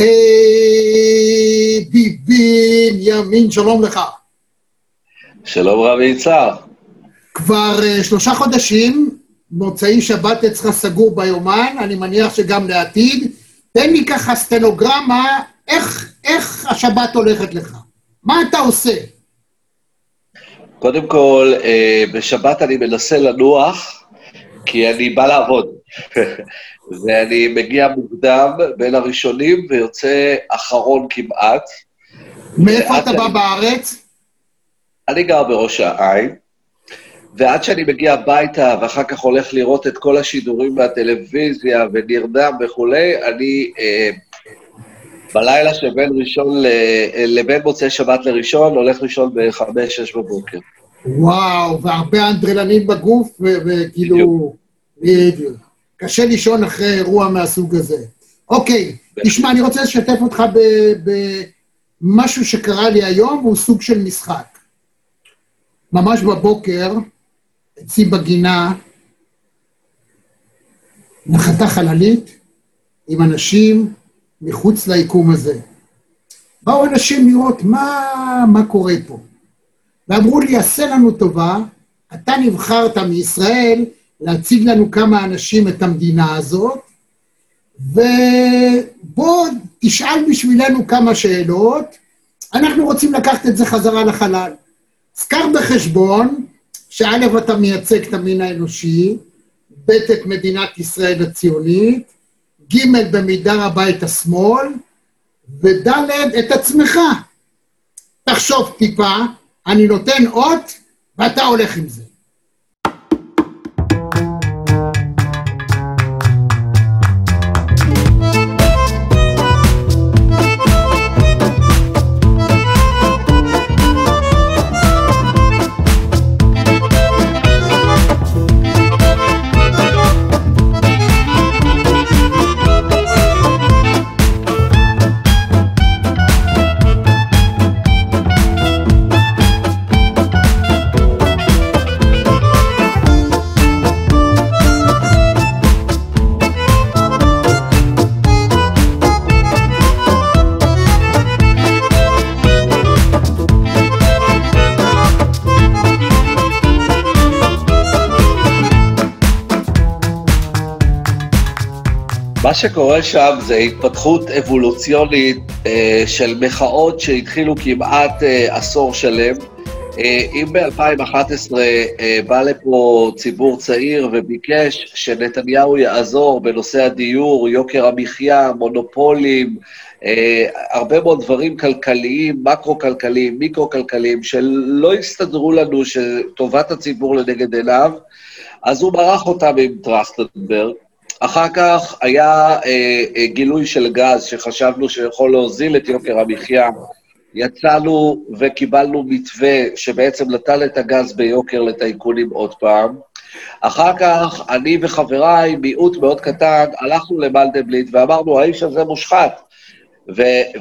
אדי בנימין, שלום לך. שלום רבי יצהר. כבר uh, שלושה חודשים, מוצאי שבת אצלך סגור ביומן, אני מניח שגם לעתיד. תן לי ככה סטנוגרמה, איך, איך השבת הולכת לך? מה אתה עושה? קודם כל, אה, בשבת אני מנסה לנוח, כי אני בא לעבוד. ואני מגיע מוקדם בין הראשונים ויוצא אחרון כמעט. מאיפה אתה בא. בארץ? אני גר בראש העין, ועד שאני מגיע הביתה ואחר כך הולך לראות את כל השידורים מהטלוויזיה ונרדם וכולי, אני אה, בלילה שבין ראשון ל... לבין מוצאי שבת לראשון, הולך לישון ב-5-6 בבוקר. וואו, והרבה אנדרלנים בגוף, וכאילו... בדיוק. קשה לישון אחרי אירוע מהסוג הזה. אוקיי, תשמע, אני רוצה לשתף אותך במשהו שקרה לי היום, והוא סוג של משחק. ממש בבוקר, אצלי בגינה, נחתה חללית עם אנשים מחוץ ליקום הזה. באו אנשים לראות מה, מה קורה פה. ואמרו לי, עשה לנו טובה, אתה נבחרת מישראל להציג לנו כמה אנשים את המדינה הזאת, ובוא תשאל בשבילנו כמה שאלות, אנחנו רוצים לקחת את זה חזרה לחלל. אז קח בחשבון שא', אתה מייצג את המין האנושי, ב', את מדינת ישראל הציונית, ג', במידה רבה את השמאל, וד', את עצמך. תחשוב טיפה, אני נותן אות, ואתה הולך עם זה. מה שקורה שם זה התפתחות אבולוציונית אה, של מחאות שהתחילו כמעט אה, עשור שלם. אה, אם ב-2011 אה, בא לפה ציבור צעיר וביקש שנתניהו יעזור בנושא הדיור, יוקר המחיה, מונופולים, אה, הרבה מאוד דברים כלכליים, מקרו-כלכליים, מיקרו-כלכליים, שלא הסתדרו לנו שטובת הציבור לנגד עיניו, אז הוא מרח אותם עם טרכטנברג. אחר כך היה אה, אה, גילוי של גז שחשבנו שיכול להוזיל את יוקר המחיה. יצאנו וקיבלנו מתווה שבעצם נתן את הגז ביוקר לטייקונים עוד פעם. אחר כך אני וחבריי, מיעוט מאוד קטן, הלכנו למנדלבליט ואמרנו, האיש הזה מושחת.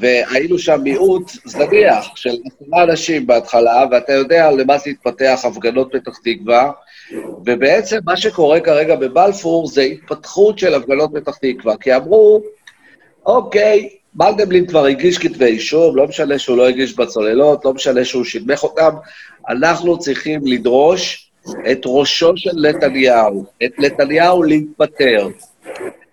והיינו שם מיעוט זניח של עשרה אנשים בהתחלה, ואתה יודע למה זה התפתח, הפגנות פתח תקווה, ובעצם מה שקורה כרגע בבלפור זה התפתחות של הפגנות פתח תקווה, כי אמרו, אוקיי, מנדלבליט כבר הגיש כתבי אישום, לא משנה שהוא לא הגיש בצוללות, לא משנה שהוא שדמך אותם, אנחנו צריכים לדרוש את ראשו של נתניהו, את נתניהו להתפטר.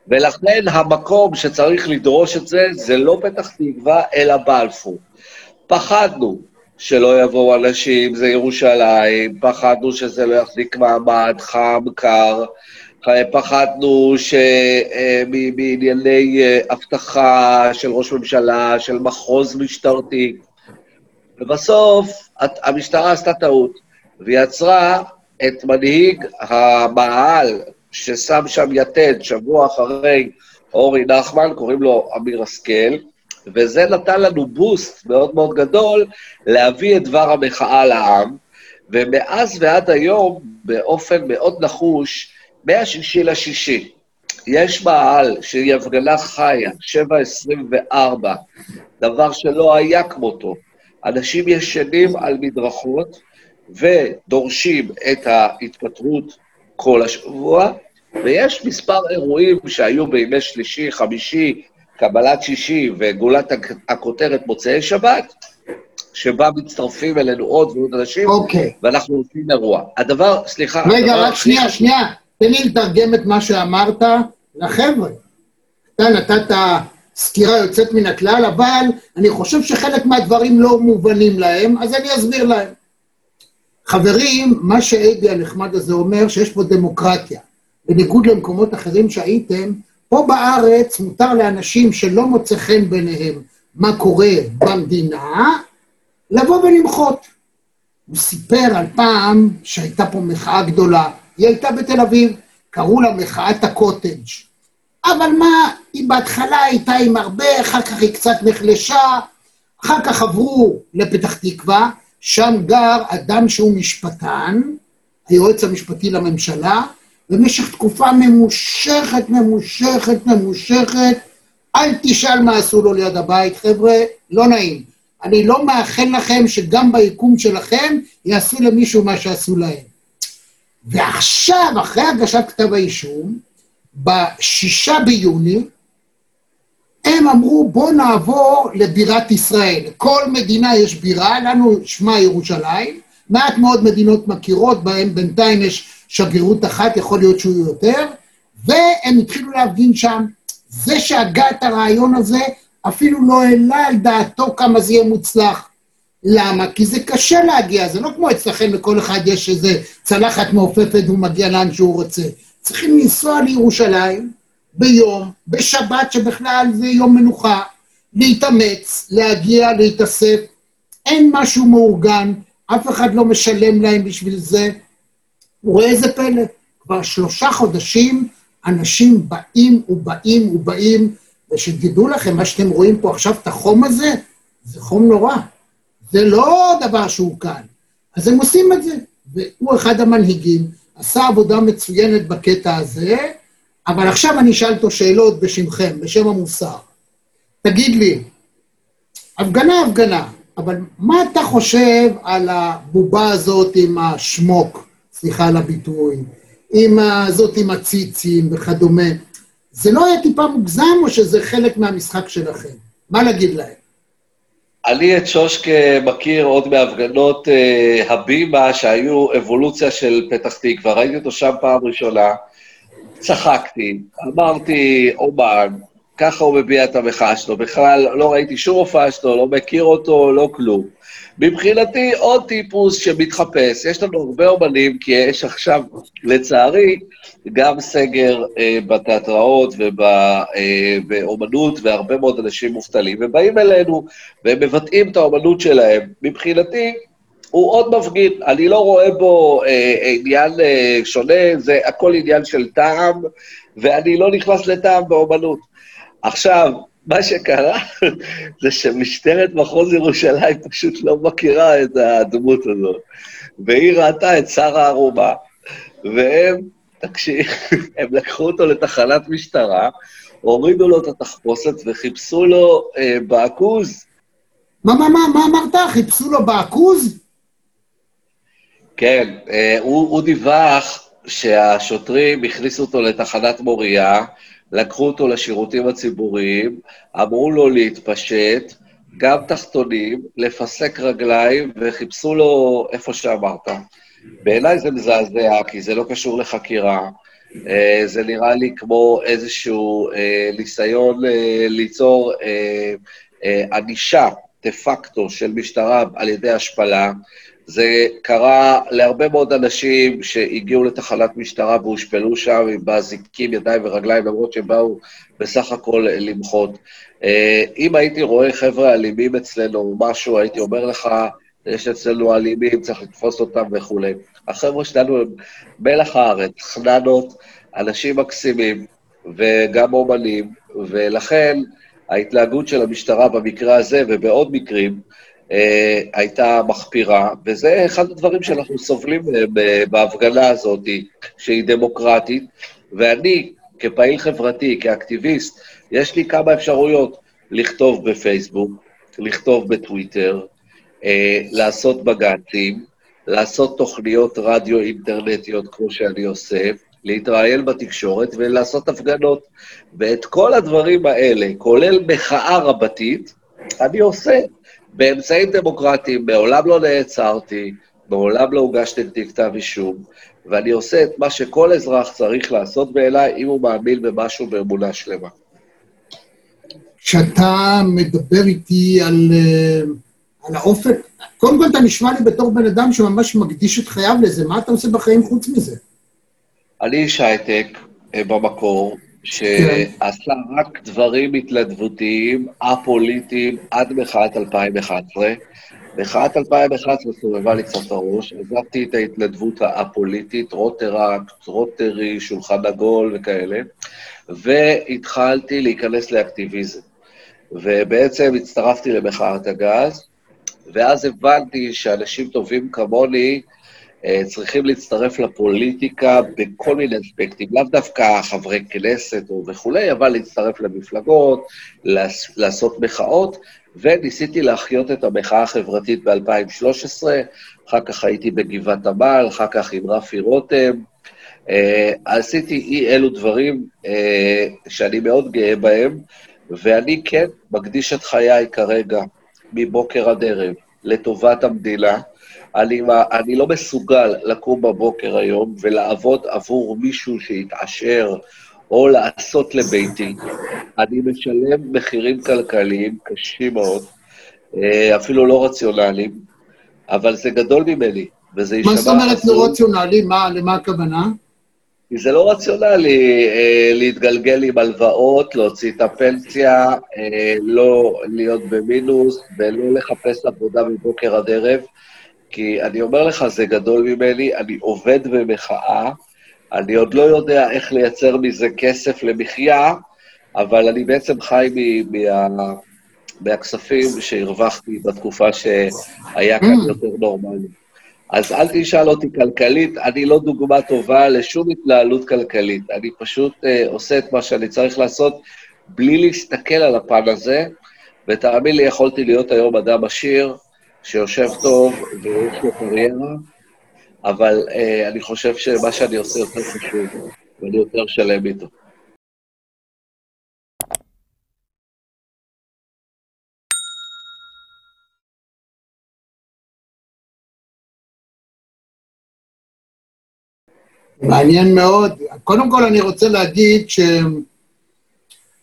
ולכן המקום שצריך לדרוש את זה, זה לא פתח תקווה, אלא בלפור. פחדנו שלא יבואו אנשים, זה ירושלים, פחדנו שזה לא יחזיק מעמד, חם, קר, פחדנו שמענייני אה, אבטחה של ראש ממשלה, של מחוז משטרתי, ובסוף המשטרה עשתה טעות, ויצרה את מנהיג המאהל ששם שם יתד שבוע אחרי אורי נחמן, קוראים לו אמיר השכל, וזה נתן לנו בוסט מאוד מאוד גדול להביא את דבר המחאה לעם, ומאז ועד היום, באופן מאוד נחוש, מהשישי לשישי, יש מאהל שהיא הפגנה חיה, 7.24, דבר שלא היה כמותו. אנשים ישנים על מדרכות ודורשים את ההתפטרות כל השבוע, ויש מספר אירועים שהיו בימי שלישי, חמישי, קבלת שישי וגולת הכותרת מוצאי שבת, שבה מצטרפים אלינו עוד ועוד אנשים, אוקיי. ואנחנו עושים אירוע. הדבר, סליחה... רגע, הדבר רק שנייה, שנייה. תן לי לתרגם את מה שאמרת לחבר'ה. אתה נתת סקירה יוצאת מן הכלל, אבל אני חושב שחלק מהדברים לא מובנים להם, אז אני אסביר להם. חברים, מה שאיידי הנחמד הזה אומר, שיש פה דמוקרטיה. בניגוד למקומות אחרים שהייתם, פה בארץ מותר לאנשים שלא מוצא חן ביניהם מה קורה במדינה, לבוא ולמחות. הוא סיפר על פעם שהייתה פה מחאה גדולה, היא הייתה בתל אביב, קראו לה מחאת הקוטג'. אבל מה, היא בהתחלה הייתה עם הרבה, אחר כך היא קצת נחלשה, אחר כך עברו לפתח תקווה, שם גר אדם שהוא משפטן, היועץ המשפטי לממשלה, במשך תקופה ממושכת, ממושכת, ממושכת, אל תשאל מה עשו לו ליד הבית, חבר'ה, לא נעים. אני לא מאחל לכם שגם ביקום שלכם יעשו למישהו מה שעשו להם. ועכשיו, אחרי הגשת כתב האישום, בשישה ביוני, הם אמרו, בואו נעבור לבירת ישראל. לכל מדינה יש בירה, לנו שמה ירושלים, מעט מאוד מדינות מכירות, בהן בינתיים יש שגרירות אחת, יכול להיות שהוא יותר, והם התחילו להפגין שם. זה שהגה את הרעיון הזה, אפילו לא העלה על דעתו כמה זה יהיה מוצלח. למה? כי זה קשה להגיע, זה לא כמו אצלכם לכל אחד יש איזה צלחת מעופפת והוא מגיע לאן שהוא רוצה. צריכים לנסוע לירושלים ביום, בשבת שבכלל זה יום מנוחה, להתאמץ, להגיע, להתאסף. אין משהו מאורגן, אף אחד לא משלם להם בשביל זה. וראה איזה פלא, כבר שלושה חודשים אנשים באים ובאים ובאים, ושתדעו לכם, מה שאתם רואים פה עכשיו, את החום הזה, זה חום נורא. זה לא דבר שהוא קל. אז הם עושים את זה, והוא אחד המנהיגים, עשה עבודה מצוינת בקטע הזה, אבל עכשיו אני אשאל אותו שאלות בשמכם, בשם המוסר. תגיד לי, הפגנה, הפגנה, אבל מה אתה חושב על הבובה הזאת עם השמוק, סליחה על הביטוי, עם הזאת עם הציצים וכדומה? זה לא היה טיפה מוגזם או שזה חלק מהמשחק שלכם? מה להגיד להם? אני את שושקה מכיר עוד מהפגנות אה, הבימה שהיו אבולוציה של פתח תקווה, ראיתי אותו שם פעם ראשונה, צחקתי, אמרתי, אומן, ככה הוא מביע את המחאה שלו, בכלל לא ראיתי שום הופעה שלו, לא מכיר אותו, לא כלום. מבחינתי עוד טיפוס שמתחפש, יש לנו הרבה אומנים, כי יש עכשיו, לצערי, גם סגר אה, בתיאטראות ובאומנות, אה, והרבה מאוד אנשים מובטלים, ובאים אלינו והם מבטאים את האומנות שלהם. מבחינתי, הוא עוד מפגין, אני לא רואה בו אה, עניין אה, שונה, זה הכל עניין של טעם, ואני לא נכנס לטעם באומנות. עכשיו, מה שקרה זה שמשטרת מחוז ירושלים פשוט לא מכירה את הדמות הזאת. והיא ראתה את שר הערובה, והם, תקשיב, הם לקחו אותו לתחנת משטרה, הורידו לו את התחפושת וחיפשו לו אה, בעכוז. מה, מה, מה, מה אמרת? חיפשו לו בעכוז? כן, אה, הוא, הוא דיווח שהשוטרים הכניסו אותו לתחנת מוריה, לקחו אותו לשירותים הציבוריים, אמרו לו להתפשט, גם תחתונים, לפסק רגליים, וחיפשו לו איפה שאמרת. בעיניי זה מזעזע, כי זה לא קשור לחקירה. אה, זה נראה לי כמו איזשהו אה, ניסיון ליצור ענישה דה פקטו של משטרה על ידי השפלה. זה קרה להרבה מאוד אנשים שהגיעו לתחנת משטרה והושפלו שם עם באזיקים, ידיים ורגליים, למרות שהם באו בסך הכל למחות. אה, אם הייתי רואה חבר'ה אלימים אצלנו או משהו, הייתי אומר לך, יש אצלנו אלימים, צריך לתפוס אותם וכולי. החבר'ה שלנו הם מלח הארץ, חננות, אנשים מקסימים וגם אומנים, ולכן ההתנהגות של המשטרה במקרה הזה ובעוד מקרים, אה, הייתה מחפירה, וזה אחד הדברים שאנחנו סובלים אה, בהפגנה הזאת, שהיא דמוקרטית, ואני, כפעיל חברתי, כאקטיביסט, יש לי כמה אפשרויות. לכתוב בפייסבוק, לכתוב בטוויטר, אה, לעשות בג"צים, לעשות תוכניות רדיו אינטרנטיות כמו שאני עושה, להתראיין בתקשורת ולעשות הפגנות. ואת כל הדברים האלה, כולל מחאה רבתית, אני עושה באמצעים דמוקרטיים. מעולם לא נעצרתי, מעולם לא הוגש נגדי כתב אישום, ואני עושה את מה שכל אזרח צריך לעשות בעיניי, אם הוא מאמין במשהו באמונה שלמה. כשאתה מדבר איתי על, אה, על האופק, קודם כל אתה נשמע לי בתור בן אדם שממש מקדיש את חייו לזה, מה אתה עושה בחיים חוץ מזה? אני איש הייטק אה, במקור, שעשה רק דברים התנדבותיים, א-פוליטיים, עד מחאת 2011. מחאת 2011 סובבה לי קצת הראש, עזבתי את ההתנדבות הא-פוליטית, רוטראקט, רוטרי, שולחן עגול וכאלה, והתחלתי להיכנס לאקטיביזם. ובעצם הצטרפתי למחאת הגז, ואז הבנתי שאנשים טובים כמוני צריכים להצטרף לפוליטיקה בכל מיני אספקטים, לאו דווקא חברי כנסת וכולי, אבל להצטרף למפלגות, לעשות מחאות, וניסיתי להחיות את המחאה החברתית ב-2013, אחר כך הייתי בגבעת עמל, אחר כך עם רפי רותם. Uh, עשיתי אי אלו דברים uh, שאני מאוד גאה בהם, ואני כן מקדיש את חיי כרגע, מבוקר עד ערב, לטובת המדינה. אני, אני לא מסוגל לקום בבוקר היום ולעבוד עבור מישהו שיתעשר או לעשות לביתי. אני משלם מחירים כלכליים קשים מאוד, אה, אפילו לא רציונליים, אבל זה גדול ממני, וזה יישמע... מה זאת אומרת לא רציונלי? מה, למה הכוונה? כי זה לא רציונלי אה, להתגלגל עם הלוואות, להוציא את הפנסיה, אה, לא להיות במינוס ולא לחפש עבודה מבוקר עד ערב, כי אני אומר לך, זה גדול ממני, אני עובד במחאה, אני עוד לא יודע איך לייצר מזה כסף למחיה, אבל אני בעצם חי מה, מהכספים שהרווחתי בתקופה שהיה כאן mm. יותר נורמלי. אז אל תשאל אותי כלכלית, אני לא דוגמה טובה לשום התנהלות כלכלית. אני פשוט uh, עושה את מה שאני צריך לעשות בלי להסתכל על הפן הזה, ותאמין לי, יכולתי להיות היום אדם עשיר, שיושב טוב ויש לו קריירה, אבל uh, אני חושב שמה שאני עושה יותר חשוב, ואני יותר שלם איתו. מעניין מאוד. קודם כל אני רוצה להגיד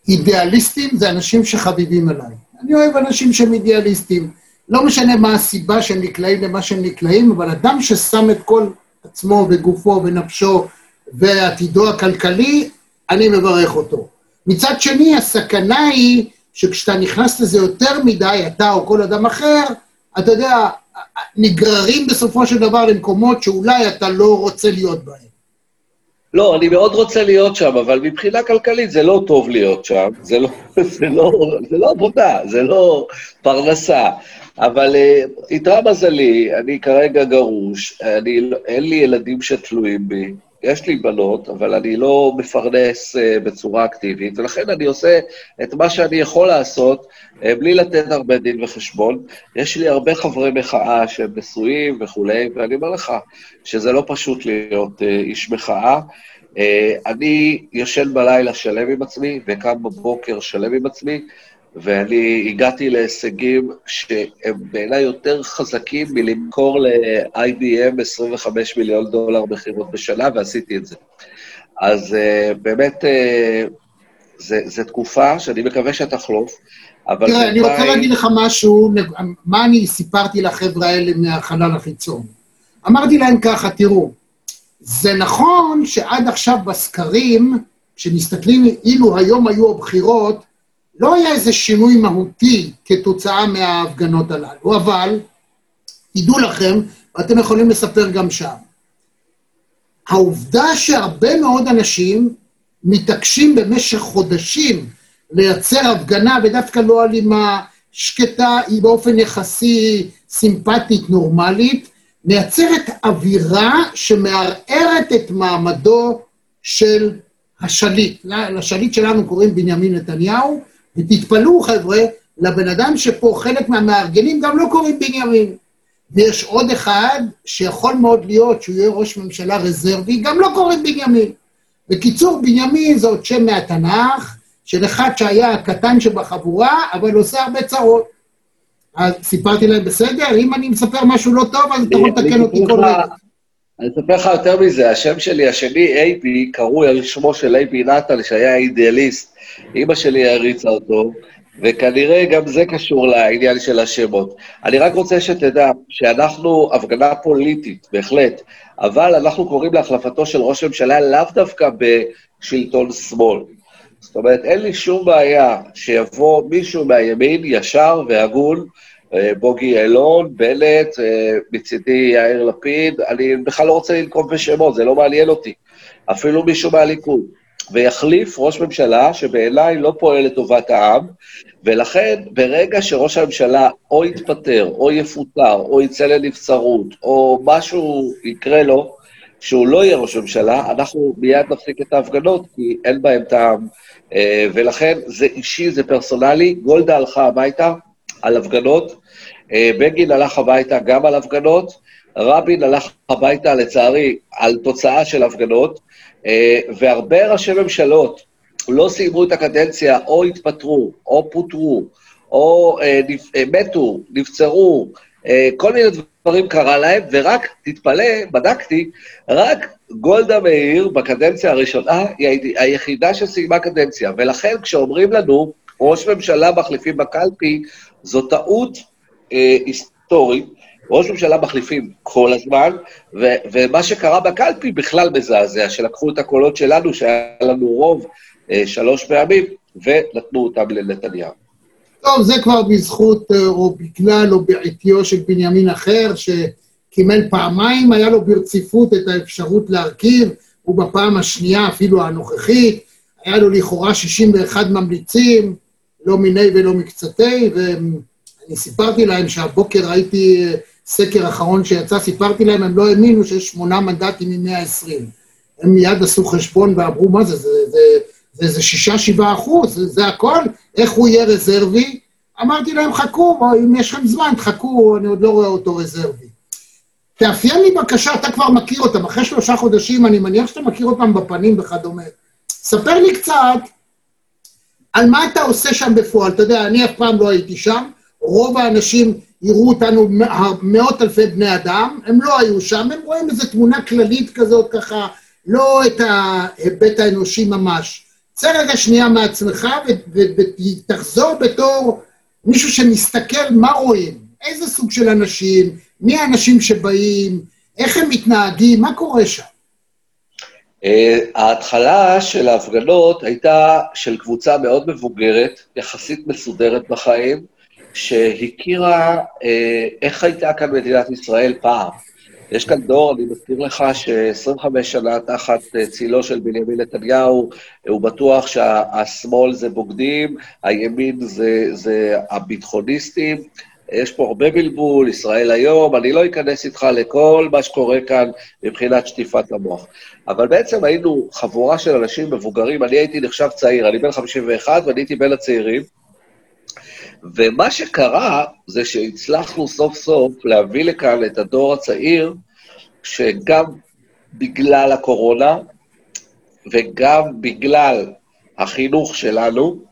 שאידיאליסטים זה אנשים שחביבים עליי. אני אוהב אנשים שהם אידיאליסטים. לא משנה מה הסיבה שהם נקלעים למה שהם נקלעים, אבל אדם ששם את כל עצמו וגופו ונפשו ועתידו הכלכלי, אני מברך אותו. מצד שני, הסכנה היא שכשאתה נכנס לזה יותר מדי, אתה או כל אדם אחר, אתה יודע, נגררים בסופו של דבר למקומות שאולי אתה לא רוצה להיות בהם. לא, אני מאוד רוצה להיות שם, אבל מבחינה כלכלית זה לא טוב להיות שם, זה לא, זה לא, זה לא עבודה, זה לא פרנסה. אבל uh, איתרע מזלי, אני כרגע גרוש, אני, אין לי ילדים שתלויים בי, יש לי בנות, אבל אני לא מפרנס uh, בצורה אקטיבית, ולכן אני עושה את מה שאני יכול לעשות uh, בלי לתת הרבה דין וחשבון. יש לי הרבה חברי מחאה שהם נשואים וכולי, ואני אומר לך שזה לא פשוט להיות uh, איש מחאה. אני יושן בלילה שלם עם עצמי, וקם בבוקר שלם עם עצמי, ואני הגעתי להישגים שהם בעיניי יותר חזקים מלמכור ל-IBM 25 מיליון דולר מכירות בשנה, ועשיתי את זה. אז uh, באמת, uh, זו תקופה שאני מקווה שתחלוף, אבל... תראה, אני רוצה להגיד לך משהו, מה אני סיפרתי לחבר'ה האלה מהחלל החיצון. אמרתי להם ככה, תראו, זה נכון שעד עכשיו בסקרים, כשמסתכלים, אילו היום היו הבחירות, לא היה איזה שינוי מהותי כתוצאה מההפגנות הללו, אבל תדעו לכם, ואתם יכולים לספר גם שם, העובדה שהרבה מאוד אנשים מתעקשים במשך חודשים לייצר הפגנה, ודווקא לא אלימה, שקטה, היא באופן יחסי סימפטית, נורמלית, מייצרת אווירה שמערערת את מעמדו של השליט. לשליט שלנו קוראים בנימין נתניהו, ותתפלאו, חבר'ה, לבן אדם שפה חלק מהמארגנים גם לא קוראים בנימין. ויש עוד אחד שיכול מאוד להיות שהוא יהיה ראש ממשלה רזרבי, גם לא קוראים בנימין. בקיצור, בנימין זה עוד שם מהתנ"ך, של אחד שהיה הקטן שבחבורה, אבל עושה הרבה צרות. אז סיפרתי להם, בסדר? אם אני מספר משהו לא טוב, אז אתה יכול לתקן אותי כל רגע. אני אספר לך יותר מזה, השם שלי, השני, אייבי, קרוי על שמו של אייבי נתן, שהיה אידיאליסט. אימא שלי העריצה אותו, וכנראה גם זה קשור לעניין של השמות. אני רק רוצה שתדע שאנחנו הפגנה פוליטית, בהחלט, אבל אנחנו קוראים להחלפתו של ראש הממשלה לאו דווקא בשלטון שמאל. זאת אומרת, אין לי שום בעיה שיבוא מישהו מהימין ישר והגון, בוגי יעלון, בנט, אה, מצידי יאיר לפיד, אני בכלל לא רוצה לנקוב בשמות, זה לא מעניין אותי. אפילו מישהו מהליכוד. ויחליף ראש ממשלה שבעיניי לא פועל לטובת העם, ולכן ברגע שראש הממשלה או יתפטר, או יפוטר, או יצא לנבצרות, או משהו יקרה לו, שהוא לא יהיה ראש ממשלה, אנחנו מיד נפסיק את ההפגנות, כי אין בהן טעם. אה, ולכן זה אישי, זה פרסונלי. גולדה הלכה הביתה על הפגנות, אה, בגין הלך הביתה גם על הפגנות, רבין הלך הביתה, לצערי, על תוצאה של הפגנות, אה, והרבה ראשי ממשלות לא סיימו את הקדנציה, או התפטרו, או פוטרו, או מתו, נבצרו, כל מיני דברים קרה להם, ורק, תתפלא, בדקתי, רק גולדה מאיר בקדנציה הראשונה היא היחידה שסיימה קדנציה, ולכן כשאומרים לנו, ראש ממשלה מחליפים בקלפי, זו טעות אה, היסטורית. ראש ממשלה מחליפים כל הזמן, ו- ומה שקרה בקלפי בכלל מזעזע, שלקחו את הקולות שלנו, שהיה לנו רוב אה, שלוש פעמים, ונתנו אותם לנתניהו. טוב, זה כבר בזכות אה, או בגלל או בעטיו של בנימין אחר, שקימל פעמיים, היה לו ברציפות את האפשרות להרכיב, ובפעם השנייה, אפילו הנוכחית, היה לו לכאורה 61 ממליצים, לא מיני ולא מקצתי, ואני סיפרתי להם שהבוקר ראיתי אה, סקר אחרון שיצא, סיפרתי להם, הם לא האמינו שיש שמונה מנדטים מ-120. הם מיד עשו חשבון ואמרו, מה זה, זה, זה, זה, זה שישה, שבעה אחוז, זה, זה הכל, איך הוא יהיה רזרבי? אמרתי להם, חכו, אם יש לכם זמן, תחכו, אני עוד לא רואה אותו רזרבי. תאפיין לי בבקשה, אתה כבר מכיר אותם, אחרי שלושה חודשים, אני מניח שאתה מכיר אותם בפנים וכדומה. ספר לי קצת על מה אתה עושה שם בפועל. אתה יודע, אני אף פעם לא הייתי שם, רוב האנשים יראו אותנו מאות אלפי בני אדם, הם לא היו שם, הם רואים איזו תמונה כללית כזאת, ככה, לא את ההיבט האנושי ממש. צא רגע שנייה מעצמך ותחזור בתור מישהו שמסתכל מה רואים, איזה סוג של אנשים, מי האנשים שבאים, איך הם מתנהגים, מה קורה שם? Uh, ההתחלה של ההפגנות הייתה של קבוצה מאוד מבוגרת, יחסית מסודרת בחיים, שהכירה uh, איך הייתה כאן מדינת ישראל פעם. יש כאן דור, אני מזכיר לך, ש-25 שנה תחת אה, צילו של בנימין נתניהו, הוא בטוח שהשמאל זה בוגדים, הימין זה, זה הביטחוניסטים. יש פה הרבה בלבול, ישראל היום, אני לא אכנס איתך לכל מה שקורה כאן מבחינת שטיפת המוח. אבל בעצם היינו חבורה של אנשים מבוגרים, אני הייתי נחשב צעיר, אני בן 51 ואני הייתי בין הצעירים, ומה שקרה זה שהצלחנו סוף סוף להביא לכאן את הדור הצעיר, שגם בגלל הקורונה וגם בגלל החינוך שלנו,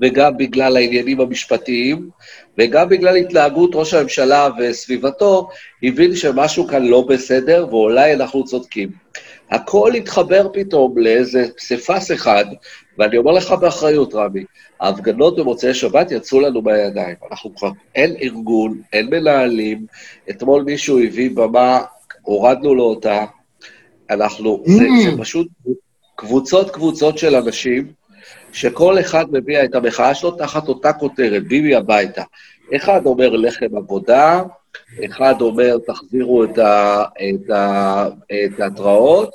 וגם בגלל העניינים המשפטיים, וגם בגלל התנהגות ראש הממשלה וסביבתו, הבין שמשהו כאן לא בסדר, ואולי אנחנו צודקים. הכל התחבר פתאום לאיזה פסיפס אחד, ואני אומר לך באחריות, רמי, ההפגנות במוצאי שבת יצאו לנו בידיים. אנחנו כבר, אין ארגון, אין מנהלים. אתמול מישהו הביא במה, הורדנו לו אותה. אנחנו, mm. זה, זה פשוט קבוצות קבוצות של אנשים, שכל אחד מביע את המחאה שלו תחת אותה כותרת, ביבי הביתה. אחד אומר לחם עבודה, אחד אומר תחזירו את, ה, את, ה, את ההתראות,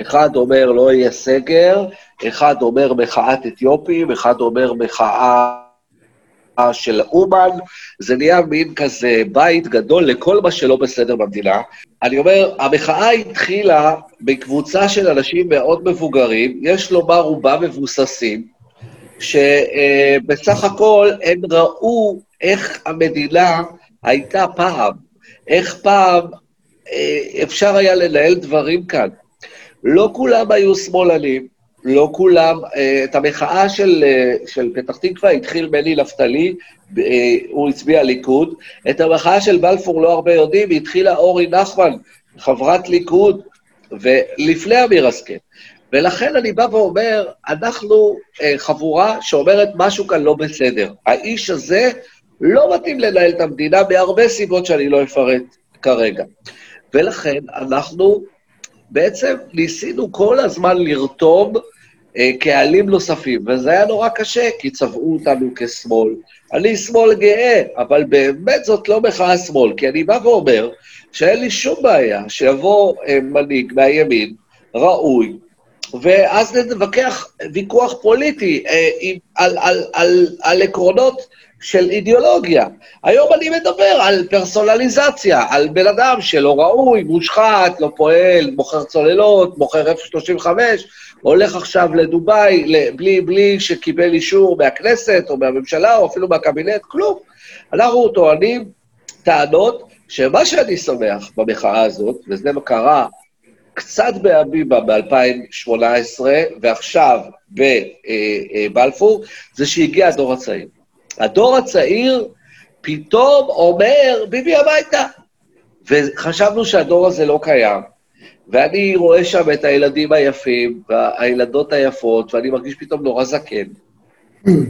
אחד אומר לא יהיה סגר, אחד אומר מחאת אתיופים, אחד אומר מחאה של אומן, זה נהיה מין כזה בית גדול לכל מה שלא בסדר במדינה. אני אומר, המחאה התחילה בקבוצה של אנשים מאוד מבוגרים, יש לומר רובם מבוססים, שבסך הכל הם ראו איך המדינה הייתה פעם, איך פעם אה, אפשר היה לנהל דברים כאן. לא כולם היו שמאלנים, לא כולם, אה, את המחאה של, אה, של פתח תקווה התחיל מני נפתלי, אה, הוא הצביע ליכוד, את המחאה של בלפור לא הרבה יודעים, התחילה אורי נחמן, חברת ליכוד, ולפני אמיר השכל. ולכן אני בא ואומר, אנחנו חבורה שאומרת משהו כאן לא בסדר. האיש הזה לא מתאים לנהל את המדינה מהרבה סיבות שאני לא אפרט כרגע. ולכן אנחנו בעצם ניסינו כל הזמן לרתום אה, קהלים נוספים, וזה היה נורא קשה, כי צבעו אותנו כשמאל. אני שמאל גאה, אבל באמת זאת לא מחאה שמאל, כי אני בא ואומר שאין לי שום בעיה שיבוא אה, מנהיג מהימין, ראוי, ואז נתווכח ויכוח פוליטי אה, עם, על, על, על, על עקרונות של אידיאולוגיה. היום אני מדבר על פרסונליזציה, על בן אדם שלא ראוי, מושחת, לא פועל, מוכר צוללות, מוכר F-35, הולך עכשיו לדובאי בלי, בלי שקיבל אישור מהכנסת או מהממשלה או אפילו מהקבינט, כלום. אנחנו טוענים טענות שמה שאני שמח במחאה הזאת, וזה קרה קצת באביבה ב-2018 ועכשיו בבלפור, זה שהגיע הדור הצעיר. הדור הצעיר פתאום אומר, ביבי הביתה. וחשבנו שהדור הזה לא קיים. ואני רואה שם את הילדים היפים והילדות היפות, ואני מרגיש פתאום נורא זקן,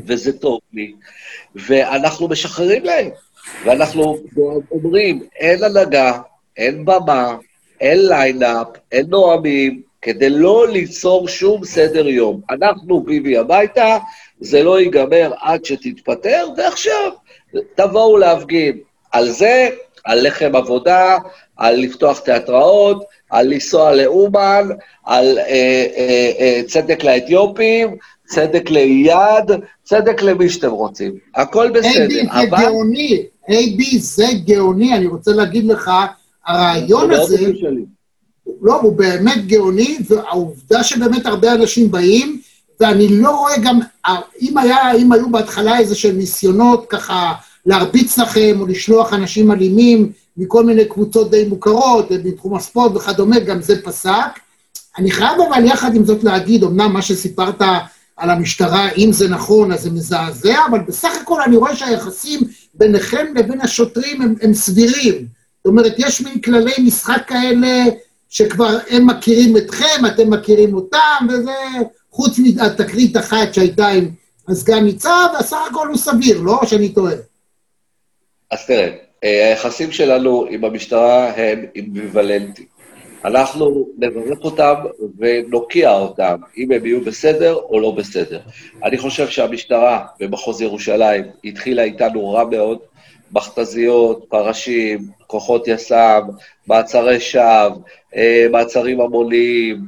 וזה טוב לי, ואנחנו משחררים להם. ואנחנו אומרים, אין הנהגה, אין במה, אין lineup, אין נואמים, כדי לא ליצור שום סדר יום. אנחנו ביבי הביתה, זה לא ייגמר עד שתתפטר, ועכשיו תבואו להפגין. על זה, על לחם עבודה, על לפתוח תיאטראות, על לנסוע לאומן, על אה, אה, אה, צדק לאתיופים, צדק לאייד, צדק למי שאתם רוצים. הכל בסדר, אבל... זה גאוני, אייבי, זה גאוני, אני רוצה להגיד לך, הרעיון הזה... לא, הוא באמת גאוני, והעובדה שבאמת הרבה אנשים באים, ואני לא רואה גם, אם, היה, אם היו בהתחלה איזה שהם ניסיונות ככה להרביץ לכם, או לשלוח אנשים אלימים מכל מיני קבוצות די מוכרות, בתחום הספורט וכדומה, גם זה פסק. אני חייב אבל יחד עם זאת להגיד, אמנם מה שסיפרת על המשטרה, אם זה נכון, אז זה מזעזע, אבל בסך הכל אני רואה שהיחסים ביניכם לבין השוטרים הם, הם סבירים. זאת אומרת, יש מין כללי משחק כאלה שכבר הם מכירים אתכם, אתם מכירים אותם, וזה חוץ מהתקרית אחת שהייתה עם הסגן ניצב, הסך הכל הוא סביר, לא שאני טועה. אז תראה, אה, היחסים שלנו עם המשטרה הם אמביוולנטיים. אנחנו נברך אותם ונוקיע אותם, אם הם יהיו בסדר או לא בסדר. אני חושב שהמשטרה במחוז ירושלים התחילה איתנו רע מאוד, מכתזיות, פרשים, כוחות יס"מ, מעצרי שווא, אה, מעצרים המוניים,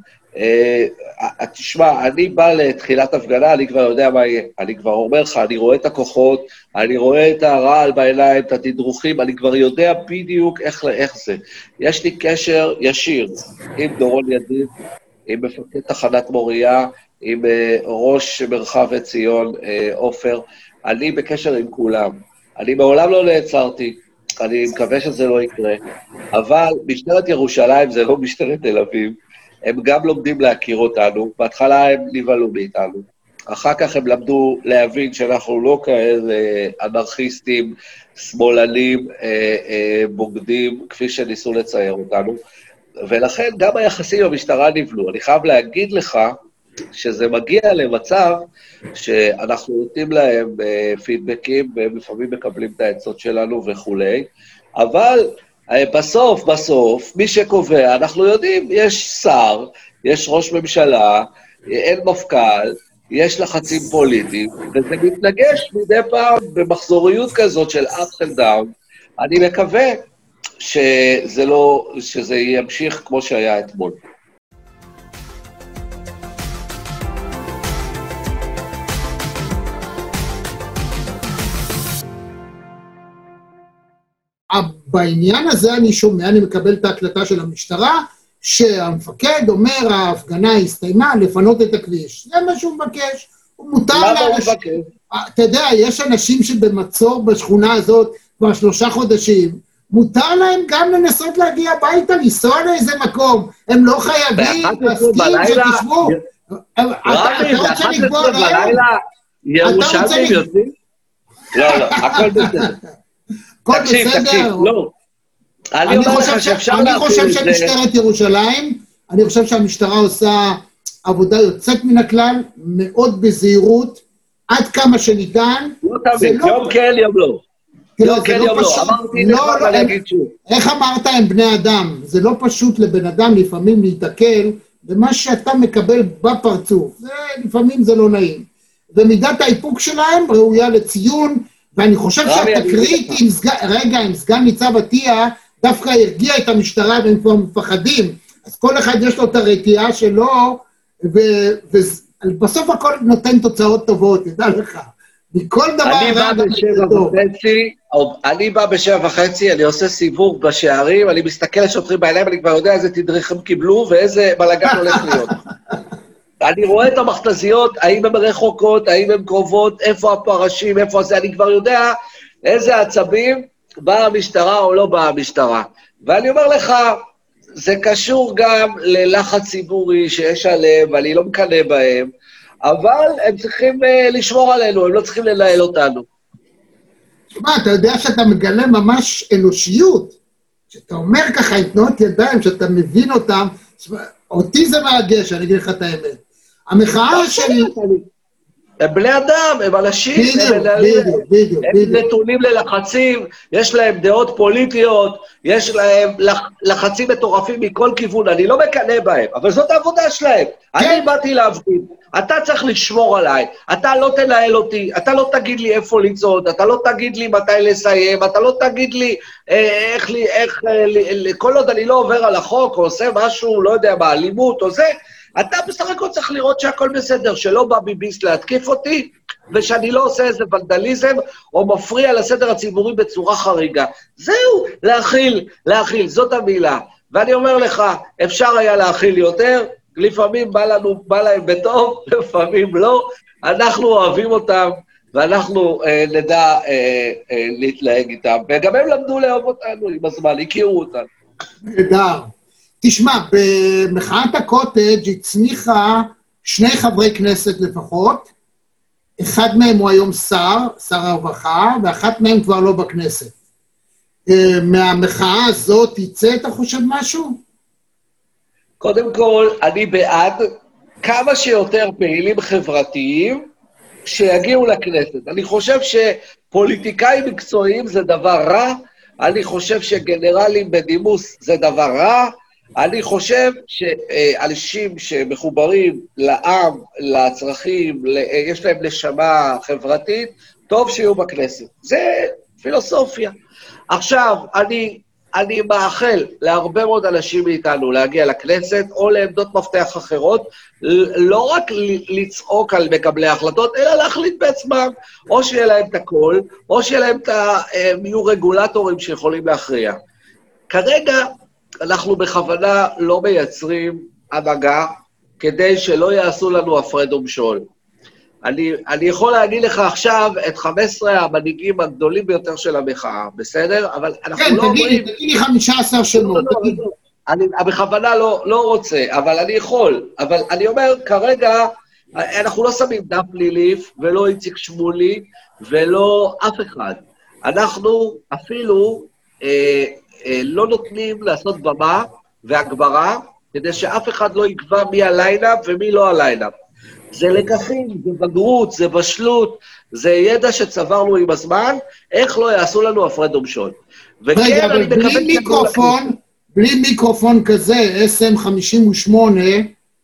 תשמע, אני בא לתחילת הפגנה, אני כבר יודע מה יהיה. אני כבר אומר לך, אני רואה את הכוחות, אני רואה את הרעל בעיניים, את התדרוכים, אני כבר יודע בדיוק איך, איך זה. יש לי קשר ישיר עם דורון ידיד, עם מפקד תחנת מוריה, עם uh, ראש מרחב עציון, עופר. Uh, אני בקשר עם כולם. אני מעולם לא נעצרתי, אני מקווה שזה לא יקרה, אבל משטרת ירושלים זה לא משטרת תל אביב. הם גם לומדים להכיר אותנו, בהתחלה הם נבהלו מאיתנו, אחר כך הם למדו להבין שאנחנו לא כאלה אנרכיסטים, שמאלנים, אה, אה, בוגדים, כפי שניסו לצייר אותנו, ולכן גם היחסים עם המשטרה נבלו. אני חייב להגיד לך שזה מגיע למצב שאנחנו נותנים להם אה, פידבקים, והם לפעמים מקבלים את העצות שלנו וכולי, אבל בסוף, בסוף, מי שקובע, אנחנו יודעים, יש שר, יש ראש ממשלה, אין מפכ"ל, יש לחצים פוליטיים, וזה מתנגש מדי פעם במחזוריות כזאת של up and down. אני מקווה שזה לא, שזה ימשיך כמו שהיה אתמול. בעניין הזה אני שומע, אני מקבל את ההקלטה של המשטרה, שהמפקד אומר, ההפגנה הסתיימה, לפנות את הכביש. זה מה שהוא מבקש. הוא מותר לאנשים... מבקש? אתה יודע, יש אנשים שבמצור בשכונה הזאת כבר שלושה חודשים, מותר להם גם לנסות להגיע הביתה, לנסוע לאיזה מקום. הם לא חייבים להסכים שתשמעו. רבי, ב-11 בלילה ירושלמים יוצאים? לא, לא, הכל בסדר. תקשיב, תקשיב, לא. אני אומר לך שאפשר להפעיל את זה... אני חושב שמשטרת ירושלים, אני חושב שהמשטרה עושה עבודה יוצאת מן הכלל, מאוד בזהירות, עד כמה שניתן. לא תמיד, לא יום כן, יום לא. תראה, זה לא, לא פשוט. לא, לא, איך אמרת, הם בני אדם. זה לא פשוט לבן אדם לפעמים להיתקל במה שאתה מקבל בפרצוף. זה, לפעמים זה לא נעים. ומידת האיפוק שלהם ראויה לציון, ואני חושב שהתקרית עם סגן, רגע, עם סגן ניצב עטיה, דווקא הרגיע את המשטרה והם כבר מפחדים. אז כל אחד יש לו את הרתיעה שלו, ובסוף הכל נותן תוצאות טובות, תדע לך. מכל דבר... אני בא בשבע וחצי, אני בא בשבע וחצי, אני עושה סיבוב בשערים, אני מסתכל לשוטרים בעיניים, אני כבר יודע איזה תדריך הם קיבלו ואיזה בלאגן הולך להיות. אני רואה את המכתזיות, האם הן רחוקות, האם הן קרובות, איפה הפרשים, איפה זה, אני כבר יודע איזה עצבים באה המשטרה או לא באה המשטרה. ואני אומר לך, זה קשור גם ללחץ ציבורי שיש עליהם, ואני לא מקנא בהם, אבל הם צריכים uh, לשמור עלינו, הם לא צריכים לנהל אותנו. תשמע, אתה יודע שאתה מגלה ממש אנושיות. כשאתה אומר ככה עם תנועות ידיים, שאתה מבין אותם, אותי זה מרגש, אני אגיד לך את האמת. המחאה שלי... הם בני אדם, הם אנשים, בדיוק, הם, בדיוק, בדיוק, הם בדיוק. נתונים ללחצים, יש להם דעות פוליטיות, יש להם לח, לחצים מטורפים מכל כיוון, אני לא מקנא בהם, אבל זאת העבודה שלהם. כן. אני באתי להפגין, אתה צריך לשמור עליי, אתה לא תנהל אותי, אתה לא תגיד לי איפה לצעוד, אתה לא תגיד לי מתי לסיים, אתה לא תגיד לי אה, איך, איך, אה, כל עוד אני לא עובר על החוק או עושה משהו, לא יודע, באלימות או זה, אתה בסך הכל צריך לראות שהכל בסדר, שלא בא ביביסט להתקיף אותי, ושאני לא עושה איזה ונדליזם, או מפריע לסדר הציבורי בצורה חריגה. זהו, להכיל, להכיל, זאת המילה. ואני אומר לך, אפשר היה להכיל יותר, לפעמים בא לנו, בא להם בטוב, לפעמים לא. אנחנו אוהבים אותם, ואנחנו אה, נדע אה, אה, להתלהג איתם. וגם הם למדו לאהוב אותנו עם הזמן, הכירו אותנו. נהדר. תשמע, במחאת הקוטג' הצמיחה שני חברי כנסת לפחות, אחד מהם הוא היום שר, שר הרווחה, ואחת מהם כבר לא בכנסת. אה, מהמחאה הזאת יצא, אתה חושב, משהו? קודם כל, אני בעד כמה שיותר פעילים חברתיים שיגיעו לכנסת. אני חושב שפוליטיקאים מקצועיים זה דבר רע, אני חושב שגנרלים בדימוס זה דבר רע, אני חושב שאנשים שמחוברים לעם, לצרכים, יש להם נשמה חברתית, טוב שיהיו בכנסת. זה פילוסופיה. עכשיו, אני, אני מאחל להרבה מאוד אנשים מאיתנו להגיע לכנסת או לעמדות מפתח אחרות, לא רק לצעוק על מקבלי ההחלטות, אלא להחליט בעצמם, או שיהיה להם את הכל, או שיהיה להם את ה... הם יהיו רגולטורים שיכולים להכריע. כרגע, אנחנו בכוונה לא מייצרים הנהגה כדי שלא יעשו לנו הפרד ומשול. אני, אני יכול להגיד לך עכשיו את 15 המנהיגים הגדולים ביותר של המחאה, בסדר? אבל אנחנו כן, לא אומרים... כן, תגיד לי 15 שמות. לא, לא, לא, אני בכוונה לא, לא רוצה, אבל אני יכול. אבל אני אומר, כרגע, אנחנו לא שמים דפני ליף, ולא איציק שמולי, ולא אף אחד. אנחנו אפילו אה, לא נותנים לעשות במה והגברה, כדי שאף אחד לא יקבע מי ה lineup ומי לא ה lineup. זה לקחים, זה בגרות, זה בשלות, זה ידע שצברנו עם הזמן, איך לא יעשו לנו הפרד ומשול. רגע, אבל בלי מיקרופון, בלי מיקרופון כזה, SM58,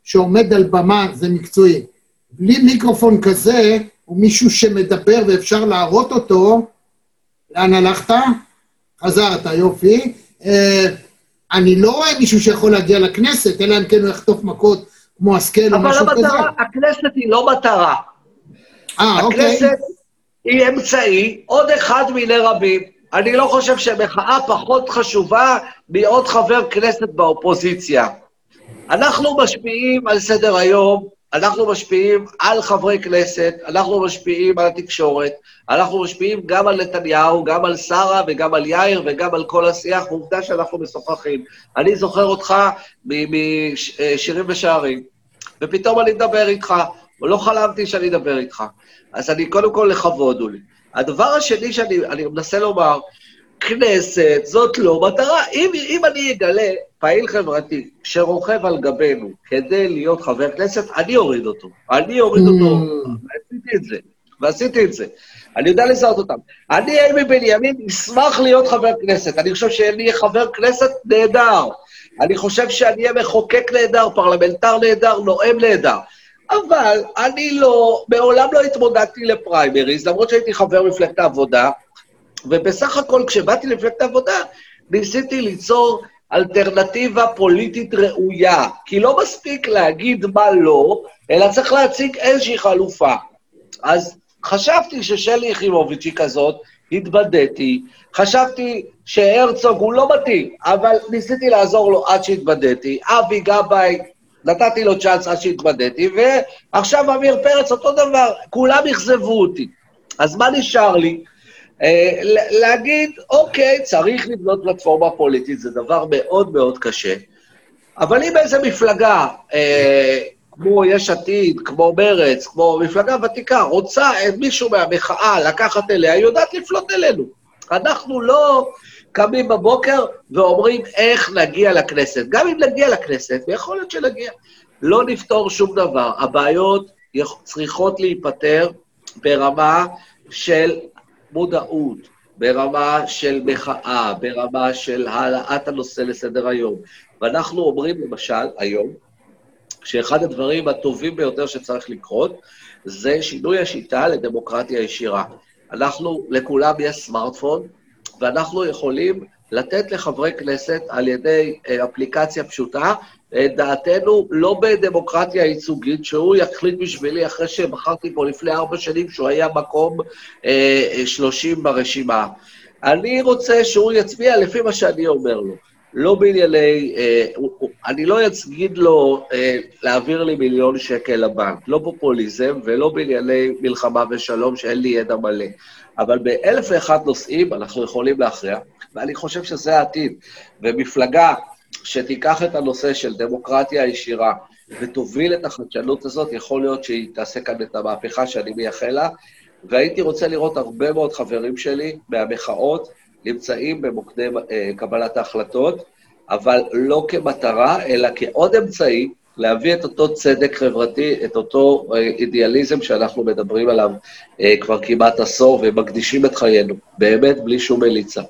שעומד על במה, זה מקצועי. בלי מיקרופון כזה, הוא מישהו שמדבר ואפשר להראות אותו, לאן הלכת? חזרת, יופי. אה, אני לא רואה מישהו שיכול להגיע לכנסת, אלא אם כן הוא יחטוף מכות כמו השכל או משהו כזה. אבל הכנסת היא לא מטרה. אה, אוקיי. הכנסת היא אמצעי, עוד אחד מיני רבים. אני לא חושב שמחאה פחות חשובה מעוד חבר כנסת באופוזיציה. אנחנו משפיעים על סדר היום אנחנו משפיעים על חברי כנסת, אנחנו משפיעים על התקשורת, אנחנו משפיעים גם על נתניהו, גם על שרה וגם על יאיר וגם על כל השיח, עובדה שאנחנו משוחחים. אני זוכר אותך משירים ושערים, ופתאום אני מדבר איתך, ולא חלמתי שאני אדבר איתך. אז אני, קודם כל, לכבוד הוא לי. הדבר השני שאני מנסה לומר, כנסת זאת לא מטרה. אם, אם אני אגלה פעיל חברתי שרוכב על גבינו כדי להיות חבר כנסת, אני אוריד אותו. אני אוריד אותו, mm. ועשיתי את זה, ועשיתי את זה. אני יודע לזהות אותם. אני, אימי בנימין, אשמח להיות חבר כנסת. אני חושב שאני אהיה חבר כנסת נהדר. אני חושב שאני אהיה מחוקק נהדר, פרלמנטר נהדר, נואם נהדר. אבל אני לא, מעולם לא התמודדתי לפריימריז, למרות שהייתי חבר מפלגת העבודה, ובסך הכל, כשבאתי למפלגת העבודה, ניסיתי ליצור אלטרנטיבה פוליטית ראויה. כי לא מספיק להגיד מה לא, אלא צריך להציג איזושהי חלופה. אז חשבתי ששלי יחימוביץ' היא כזאת, התבדיתי, חשבתי שהרצוג הוא לא מתאים, אבל ניסיתי לעזור לו עד שהתבדיתי. אבי גבאי, נתתי לו צ'אנס עד שהתבדיתי, ועכשיו עמיר פרץ אותו דבר, כולם אכזבו אותי. אז מה נשאר לי? אה, להגיד, אוקיי, צריך לבנות פלטפורמה פוליטית, זה דבר מאוד מאוד קשה, אבל אם איזה מפלגה, אה, כמו יש עתיד, כמו מרץ, כמו מפלגה ותיקה, רוצה מישהו מהמחאה לקחת אליה, היא יודעת לפלוט אלינו. אנחנו לא קמים בבוקר ואומרים איך נגיע לכנסת. גם אם נגיע לכנסת, ויכול להיות שנגיע, לא נפתור שום דבר. הבעיות צריכות להיפתר ברמה של מודעות, ברמה של מחאה, ברמה של העלאת הנושא לסדר היום. ואנחנו אומרים, למשל, היום, שאחד הדברים הטובים ביותר שצריך לקרות, זה שינוי השיטה לדמוקרטיה ישירה. אנחנו, לכולם יש סמארטפון, ואנחנו יכולים לתת לחברי כנסת על ידי אה, אפליקציה פשוטה את דעתנו לא בדמוקרטיה ייצוגית, שהוא יחליט בשבילי אחרי שבחרתי פה לפני ארבע שנים שהוא היה מקום אה, 30 ברשימה. אני רוצה שהוא יצביע לפי מה שאני אומר לו. לא בענייני, אה, אני לא אצגיד לו אה, להעביר לי מיליון שקל לבנק, לא פופוליזם ולא בענייני מלחמה ושלום שאין לי ידע מלא. אבל באלף ואחד נושאים אנחנו יכולים להכריע, ואני חושב שזה העתיד. ומפלגה שתיקח את הנושא של דמוקרטיה ישירה ותוביל את החדשנות הזאת, יכול להיות שהיא תעשה כאן את המהפכה שאני מייחל לה, והייתי רוצה לראות הרבה מאוד חברים שלי מהמחאות נמצאים במוקדי אה, קבלת ההחלטות, אבל לא כמטרה, אלא כעוד אמצעי להביא את אותו צדק חברתי, את אותו אה, אידיאליזם שאנחנו מדברים עליו אה, כבר כמעט עשור ומקדישים את חיינו, באמת בלי שום מליצה.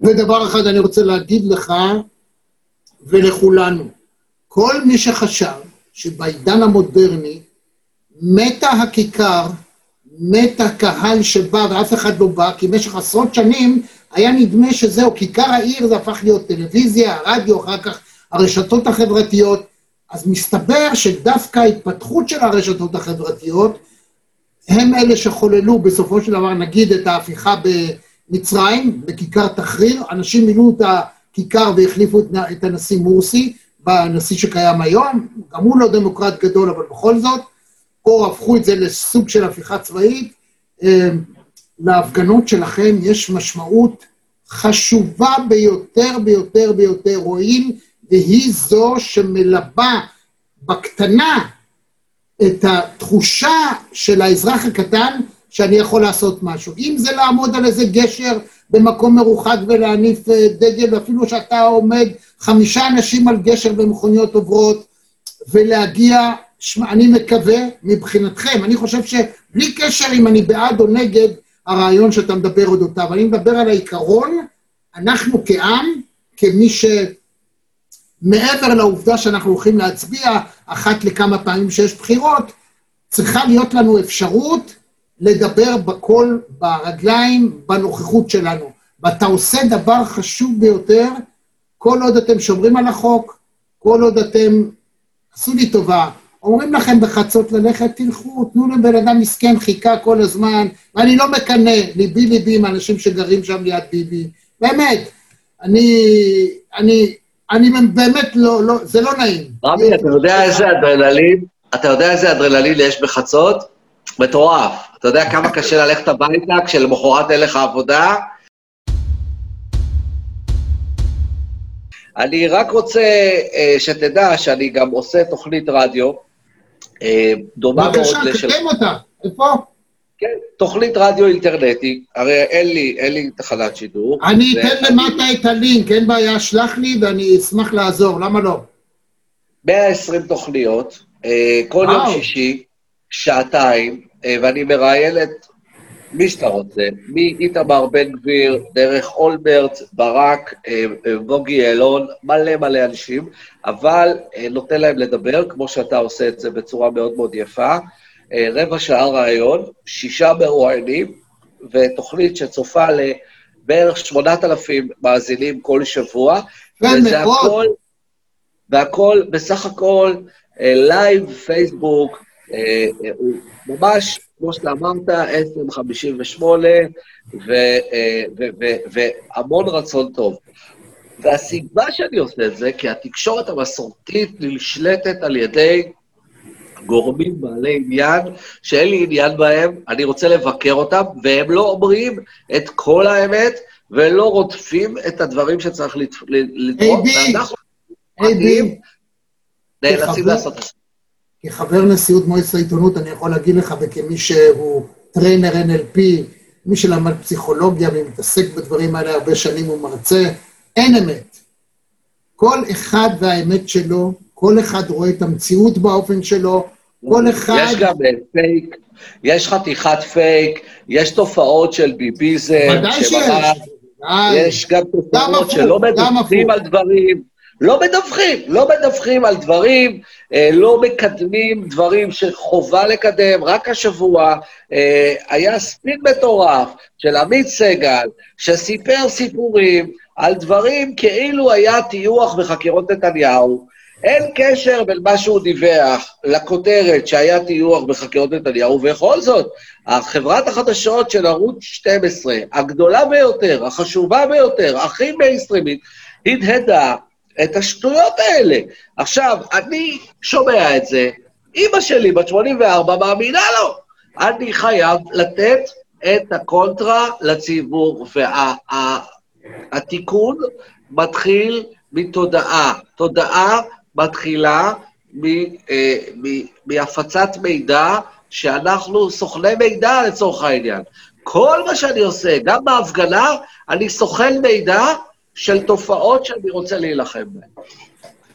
ודבר אחד אני רוצה להגיד לך ולכולנו, כל מי שחשב שבעידן המודרני מתה הכיכר, מת הקהל שבא ואף אחד לא בא, כי במשך עשרות שנים היה נדמה שזהו, כיכר העיר זה הפך להיות טלוויזיה, רדיו, אחר כך הרשתות החברתיות. אז מסתבר שדווקא ההתפתחות של הרשתות החברתיות הם אלה שחוללו בסופו של דבר, נגיד, את ההפיכה במצרים, בכיכר תחריר. אנשים מילאו את הכיכר והחליפו את הנשיא מורסי, בנשיא שקיים היום. גם הוא לא דמוקרט גדול, אבל בכל זאת. פה הפכו את זה לסוג של הפיכה צבאית. אה, להפגנות שלכם יש משמעות חשובה ביותר ביותר ביותר. רואים, והיא זו שמלבה בקטנה את התחושה של האזרח הקטן שאני יכול לעשות משהו. אם זה לעמוד על איזה גשר במקום מרוחק ולהניף אה, דגל, ואפילו שאתה עומד חמישה אנשים על גשר במכוניות עוברות, ולהגיע, שמה, אני מקווה, מבחינתכם, אני חושב שבלי קשר אם אני בעד או נגד, הרעיון שאתה מדבר אודותיו. אני מדבר על העיקרון, אנחנו כעם, כמי שמעבר לעובדה שאנחנו הולכים להצביע אחת לכמה פעמים שיש בחירות, צריכה להיות לנו אפשרות לדבר בקול, ברגליים, בנוכחות שלנו. ואתה עושה דבר חשוב ביותר, כל עוד אתם שומרים על החוק, כל עוד אתם, עשו לי טובה, אומרים לכם בחצות ללכת, תלכו, תנו לבן אדם מסכן, חיכה כל הזמן, ואני לא מקנא, ליבי ליבי עם האנשים שגרים שם ליד ביבי. באמת, אני, אני, אני באמת לא, לא, זה לא נעים. רבי, אתה יודע איזה אדרנלין, אתה יודע איזה אדרנלין יש בחצות? מטורף. אתה יודע כמה קשה ללכת הביתה כשלמחרת אין לך עבודה? אני רק רוצה uh, שתדע שאני גם עושה תוכנית רדיו, uh, דומה מאוד בבקשה, לשל... תקדם אותה. איפה? כן, תוכנית רדיו אינטרנטי, הרי אין לי, אין לי תחנת שידור. אני ו- אתן למטה את הלינק, אין בעיה, שלח לי ואני אשמח לעזור, למה לא? 120 תוכניות, אה, כל יום וואו. שישי, שעתיים, אה, ואני מראיין את מי שאתה רוצה, מאיתמר בן גביר, דרך אולמרט, ברק, אה, אה, בוגי יעלון, מלא מלא אנשים, אבל נותן להם לדבר, כמו שאתה עושה את זה בצורה מאוד מאוד יפה. רבע שעה ראיון, שישה מרואיינים, ותוכנית שצופה לבערך 8,000 מאזינים כל שבוע. וזה. הכל, והכל, בסך הכל, live, פייסבוק, ממש, כמו שאתה אמרת, SM58, ו- אה, והמון רצון טוב. והסיבה שאני עושה את זה, כי התקשורת המסורתית נשלטת על ידי גורמים בעלי עניין, שאין לי עניין בהם, אני רוצה לבקר אותם, והם לא אומרים את כל האמת, ולא רודפים את הדברים שצריך לת- ל- לתרום, AB, ואנחנו נאלצים לעשות את זה. כחבר נשיאות מועצת העיתונות, אני יכול להגיד לך, וכמי שהוא trainer NLP, מי שלמד פסיכולוגיה ומתעסק בדברים האלה הרבה שנים, הוא מרצה, אין אמת. כל אחד והאמת שלו, כל אחד רואה את המציאות באופן שלו, כל אחד... יש גם אה, פייק, יש חתיכת פייק, יש תופעות של ביביזם, ודאי שיש. יש גם תופעות שלא הפוך. על דברים, לא מדווחים, לא מדווחים על דברים, אה, לא מקדמים דברים שחובה לקדם. רק השבוע אה, היה ספין מטורף של עמית סגל, שסיפר סיפורים על דברים כאילו היה טיוח בחקירות נתניהו. אין קשר בין מה שהוא דיווח לכותרת שהיה טיוח בחקירות נתניהו, ובכל זאת, חברת החדשות של ערוץ 12, הגדולה ביותר, החשובה ביותר, הכי מיינסטרימית, הדהדה את השטויות האלה. עכשיו, אני שומע את זה, אימא שלי, בת 84, מאמינה לו. אני חייב לתת את הקונטרה לציבור, והתיקון מתחיל מתודעה. תודעה מתחילה מ- אה, מ- מהפצת מידע, שאנחנו סוכני מידע לצורך העניין. כל מה שאני עושה, גם בהפגנה, אני סוכן מידע של תופעות שאני רוצה להילחם בהן.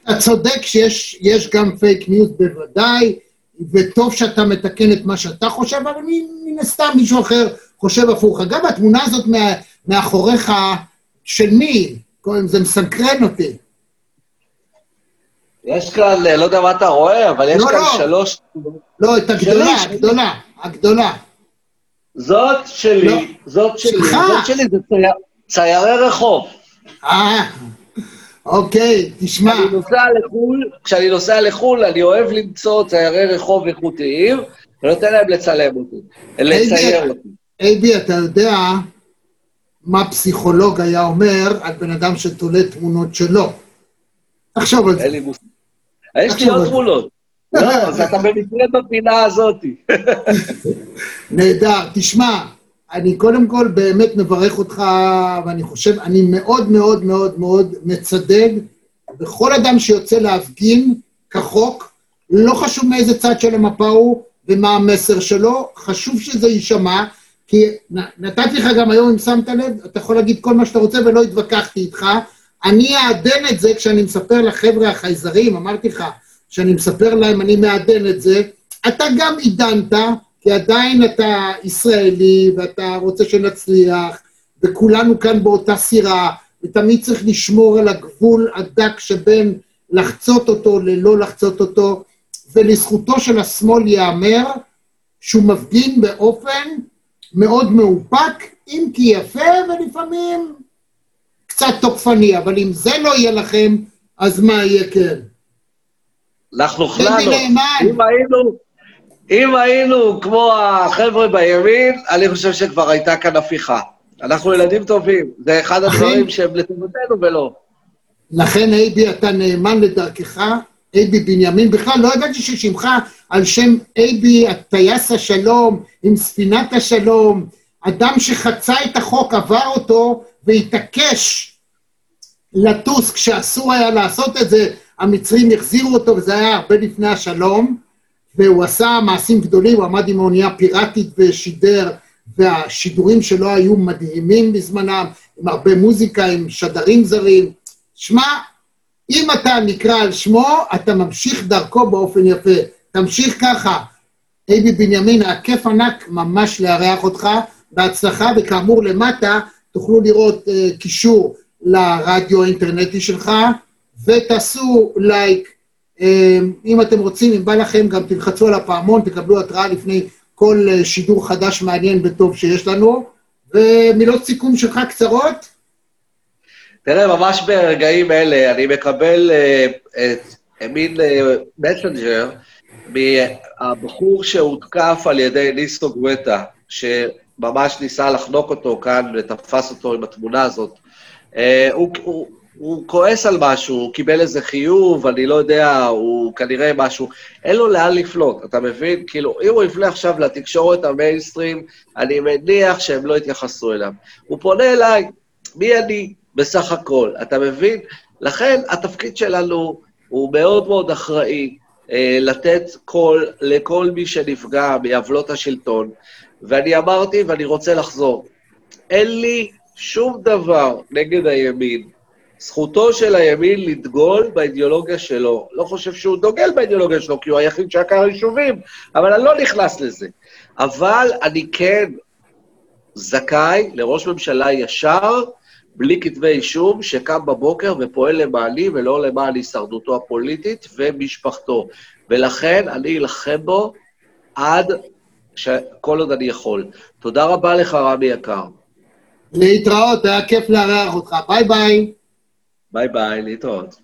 אתה צודק שיש יש גם fake news בוודאי, וטוב שאתה מתקן את מה שאתה חושב, אבל מן הסתם מישהו אחר חושב הפוך. אגב, התמונה הזאת מה, מאחוריך, של מי? זה מסקרן אותי. יש כאן, אה, לא יודע מה אתה רואה, אבל יש לא, כאן לא. שלוש... לא, את הגדולה, שלי. הגדולה, הגדולה. זאת שלי, לא. זאת שלי, שלך. זאת שלי, זה צייר- ציירי רחוב. אה, אוקיי, תשמע, כשאני נוסע לחו"ל, כשאני נוסע לחו"ל, אני אוהב למצוא ציירי רחוב איכותיים, ונותן להם לצלם אותי, לצייר אותי. אייבי, אתה יודע מה פסיכולוג היה אומר על בן אדם שתולה תמונות שלו. תחשוב על זה. אין לי מושג. יש לי עוד. תמונות. לא, אז אתה במקרה בפינה הזאתי. נהדר. תשמע, אני קודם כל באמת מברך אותך, ואני חושב, אני מאוד מאוד מאוד מאוד מצדד בכל אדם שיוצא להפגין כחוק, לא חשוב מאיזה צד של המפה הוא ומה המסר שלו, חשוב שזה יישמע, כי נתתי לך גם היום, אם שמת לב, אתה יכול להגיד כל מה שאתה רוצה ולא התווכחתי איתך. אני אעדן את זה כשאני מספר לחבר'ה החייזרים, אמרתי לך, שאני מספר להם, אני מעדן את זה. אתה גם עידנת, כי עדיין אתה ישראלי, ואתה רוצה שנצליח, וכולנו כאן באותה סירה, ותמיד צריך לשמור על הגבול הדק שבין לחצות אותו ללא לחצות אותו, ולזכותו של השמאל ייאמר שהוא מפגין באופן מאוד מאופק, אם כי יפה, ולפעמים קצת תוקפני, אבל אם זה לא יהיה לכם, אז מה יהיה כן? אנחנו חלנו. נאמן. אם היינו, אם היינו כמו החבר'ה בימין, אני חושב שכבר הייתה כאן הפיכה. אנחנו ילדים טובים, זה אחד. הדברים שהם לטובתנו ולא. לכן, אייבי, אתה נאמן לדרכך, אייבי בנימין. בכלל, לא ידעתי ששמך, על שם אייבי, טייס השלום, עם ספינת השלום, אדם שחצה את החוק, עבר אותו, והתעקש לטוס כשאסור היה לעשות את זה, המצרים החזירו אותו, וזה היה הרבה לפני השלום, והוא עשה מעשים גדולים, הוא עמד עם אונייה פיראטית ושידר, והשידורים שלו היו מדהימים בזמנם, עם הרבה מוזיקה, עם שדרים זרים. שמע, אם אתה נקרא על שמו, אתה ממשיך דרכו באופן יפה. תמשיך ככה. אייבי בנימין, היה כיף ענק ממש לארח אותך, בהצלחה, וכאמור למטה תוכלו לראות uh, קישור לרדיו האינטרנטי שלך, ותעשו לייק. Uh, אם אתם רוצים, אם בא לכם, גם תלחצו על הפעמון, תקבלו התראה לפני כל uh, שידור חדש מעניין וטוב שיש לנו. ומילות סיכום שלך קצרות? תראה, ממש ברגעים אלה אני מקבל uh, את מין מסנג'ר מהבחור שהותקף על ידי ניסטו גואטה, שממש ניסה לחנוק אותו כאן ותפס אותו עם התמונה הזאת. הוא, הוא, כועס על משהו, הוא קיבל איזה חיוב, אני לא יודע, הוא כנראה משהו, אין לו לאן לפלוט, אתה מבין? כאילו, אם הוא יפנה עכשיו לתקשורת המיינסטרים, אני מניח שהם לא יתייחסו אליו. הוא פונה אליי, מי אני בסך הכל, אתה מבין? לכן התפקיד שלנו הוא מאוד מאוד אחראי, אה, לתת קול לכל מי שנפגע מעוולות השלטון. ואני אמרתי, ואני רוצה לחזור, אין לי שום דבר נגד הימין. זכותו של הימין לדגול באידיאולוגיה שלו. לא חושב שהוא דוגל באידיאולוגיה שלו, כי הוא היחיד שעקר יישובים, אבל אני לא נכנס לזה. אבל אני כן זכאי לראש ממשלה ישר, בלי כתבי אישום, שקם בבוקר ופועל למעני ולא למען הישרדותו הפוליטית ומשפחתו. ולכן אני אלחם בו עד כל עוד אני יכול. תודה רבה לך, רמי יקר. להתראות, היה כיף לארח אותך. ביי ביי. ביי ביי, להתראות.